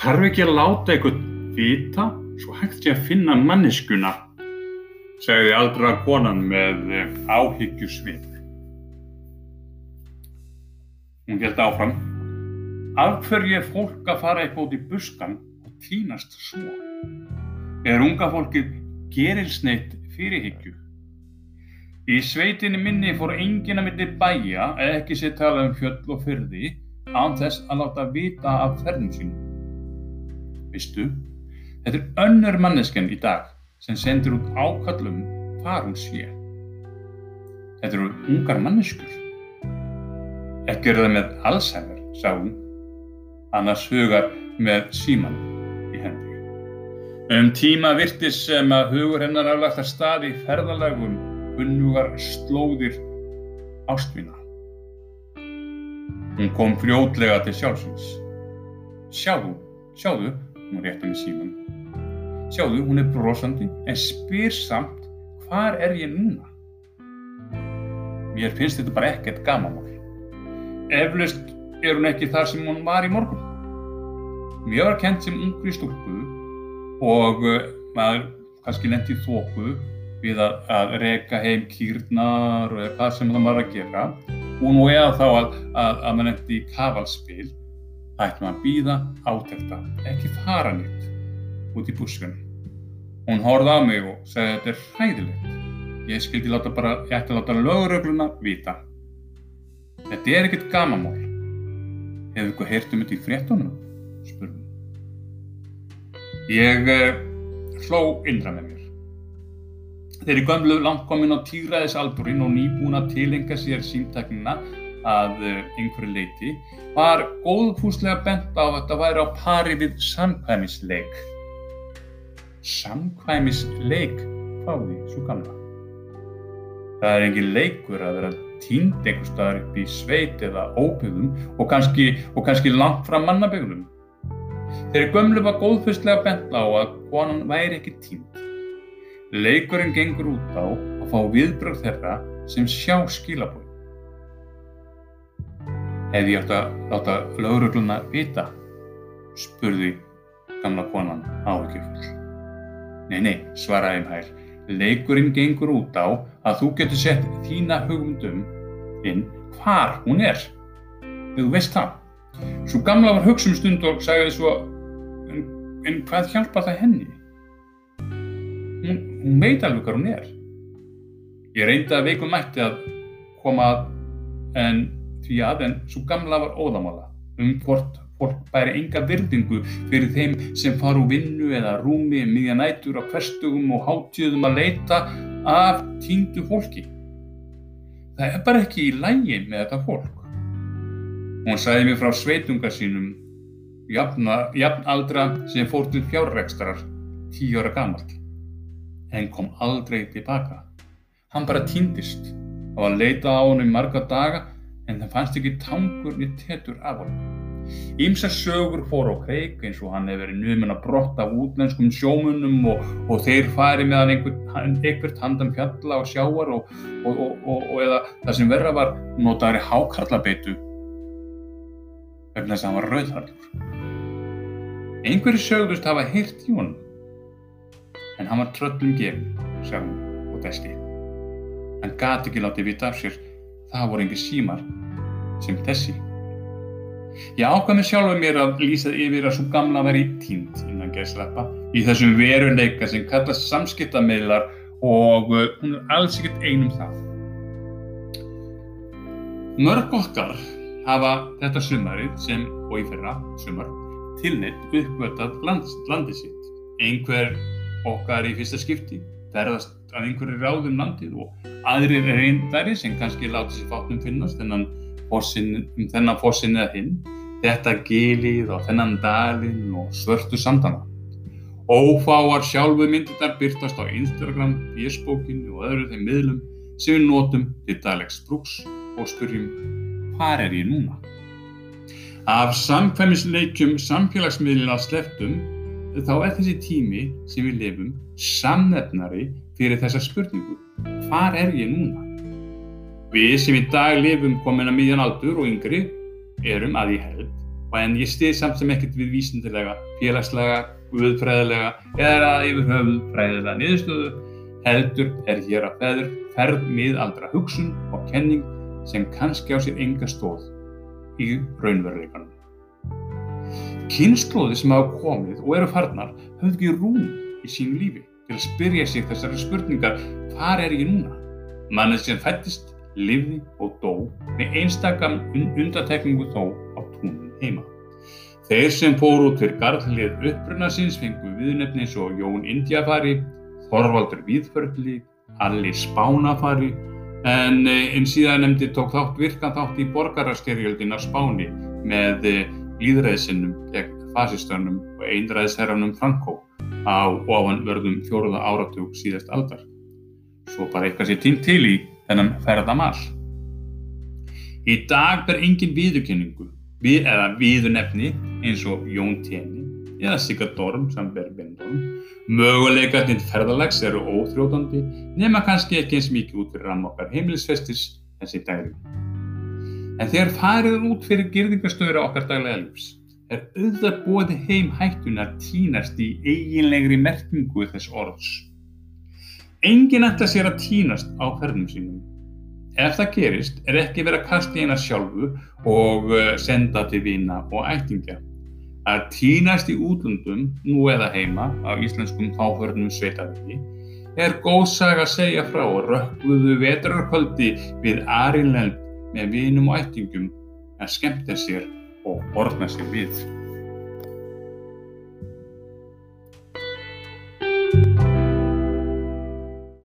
Þarf ekki að láta einhvern vita svo hægt sé að finna manneskuna, segði aldra konan með áhyggjusvip. Hún held áfram. Af hverju er fólk að fara eitthvað út í buskan og týnast svo? Er unga fólkið gerilsneitt fyrirhyggju? Í sveitinni minni fór enginn að milli bæja eða ekki sér tala um fjöll og fyrði án þess að láta vita af ferðum sínum. Vistu, þetta er önnur manneskjan í dag sem sendir út ákallum hvar hún sé. Þetta eru ungar manneskur. Ekki er það með allsæðar, sá hún, annars hugar með síman í hendi. Um tíma virtis sem að hugur hennar aflagt að staði ferðalagum kunnugar slóðir ástvinna. Hún kom fljótlega til sjálfsins. Sjáðu, sjáðu, hún rétti með síman. Sjáðu, hún er brosandi en spyr samt hvar er ég núna? Mér finnst þetta bara ekkert gamanmál. Eflaust er hún ekki þar sem hún var í morgun. Mér var kent sem ungri stúlku og maður kannski lendi þóku við að, að reka heim kýrnar eða hvað sem það var að gera og nú eða þá að, að, að maður lendi kavalspil maður að býða átekta, ekki fara nýtt út í buskan. Hún horfði á mig og sagði þetta er hræðilegt. Ég skildi láta bara, ég ætti að láta lögurögluna vita. Þetta er ekkert gamanmál. Hefur ykkur heyrt um þetta í fréttunum? spurði. Ég eh, hló innra með mér. Þeir eru gömlu langt komin á tígraðisaldurin og nýbúin að tilenga sér símtæknina að eh, einhverju leiti var góðfúslega bent á að þetta væri á pari við samkvæmisleik. Samkvæmisleik, hvaði svo gamla. Það er engin leikur að vera tínd einhver staðar upp í sveit eða óbyggðum og kannski, og kannski langt frá mannabyggðum. Þeirri gömlu var góðfúslega bent á að konan væri ekki tínd. Leikurinn gengur út á að fá viðbröð þeirra sem sjá skilabóð. Hefði ég átt að láta lögregluna vita? spurði gamla konan áhyggjufull. Nei, nei, svaraði Mhær. Leikurinn gengur út á að þú getur sett þína hugmyndum inn hvar hún er. Þú veist það. Svo gamla var hugsum stund og sagði svo, en, en hvað hjálpa það henni? Hún, hún veit alveg hvað hún er. Ég reyndi að veikum mætti að koma að, en því að en svo gamla var óðamála um hvort fólk bæri enga virðingu fyrir þeim sem fara úr vinnu eða rúmi miðja nætur á hverstugum og hátíðum að leita af tíndu fólki. Það er bara ekki í lægi með þetta fólk. Hún sagði mér frá sveitunga sínum, jafna, jafn aldra sem fór til fjárrekstrar, tíu ára gamalt, en kom aldrei tilbaka. Hann bara týndist og var leitað á hann í marga daga en það fannst ekki tangur niður tetur af honum. Ímsar sögur fór á kreik eins og hann hefur verið numin að brotta af útlenskum sjómunum og, og þeir fari með hann einhvern, einhvert handan fjalla og sjáar og, og, og eða það sem verða var notaðri hákarlabeitu vegna þess að hann var rauðharður. Einhverju sögðust hafa heyrt í honum en hann var tröllum gefin, sagði hún og dæsti. Hann gati ekki látið vita af sér, það voru engi símar sem þessi. Ég ákvað mér sjálfur mér að lýsa yfir að svo gamla væri tínt innan gæslappa í þessum veruleika sem kallast samskiptameðlar og uh, hún er alls ekkert einum það. Mörg okkar hafa þetta sumarið sem og í fyrra sumar tilnitt uppvötað land, landi sitt. Einhver okkar í fyrsta skipti ferðast að einhverju ráðum landið og aðrir þærri sem kannski láta sér fátnum finnast þennan fossin, um þennan fossin eða hinn, þetta gilið og þennan dalinn og svörtu sandana. Ófáar sjálfu myndirnar byrtast á Instagram, Facebookinu og öðru þeim miðlum sem við notum til daglegs brúks og spurjum hvað er ég núna? Af samkvæmisleikjum samfélagsmiðlina sleftum þá er þessi tími sem við lifum samnefnari fyrir þessa spurningu. Hvar er ég núna? Við sem í dag lifum komin að miðjan aldur og yngri erum að ég held en ég stið samt sem ekkert við vísindilega, félagslega, guðfræðilega eða yfir höfuð fræðilega niðurstöðu heldur er hér að feður ferð miðaldra hugsun og kenning sem kannski á sér enga stóð í raunveruleikanum. Kynnslóði sem hafa komið og eru farnar höfðu ekki rúm í sín lífi til að spyrja sig þessari spurningar hvar er ég núna? Mannið sem fættist, lifði og dó með einstakam undatekningu þó á túnum heima. Þeir sem fór út fyrir garðlið uppruna síns fengu viðnefni eins og Jón Indiafari, Þorvaldur Víðförli, Alli Spánafari en einn síðan nefndi tók þátt virkan þátt í borgaraskerjöldin af Spáni með líðræðisinnum gegn fasistörnum og einræðisherranum Franco á ofanverðum fjóruða áratug síðast aldar. Svo bara eitthvað sé tímt til í þennan ferðamál. Í dag ber engin viðurkenningu við, eða viðurnefni eins og Jón Téni eða Sigurd Dorm sem ber Bindorm. Möguleikarnir ferðalags eru óþrótandi nema kannski ekki eins mikið út fyrir rammokkar heimilisfestis þessi dæri. En þegar farið út fyrir girðingastöður á okkar daglega lífs er auðvitað bóði heim hættun að tínast í eiginlegri merkingu þess orðs. Engin ætti að sér að tínast á ferðum sínum. Ef það gerist er ekki verið að kasta í eina sjálfu og senda til vina og ættingja. Að tínast í útlundum, nú eða heima, á íslenskum þáförnum sveitaviki, er góð saga að segja frá rökkluðu vetrarkvöldi við Arinlend með vinum og ættingum að skemmta sér og orðna sér við.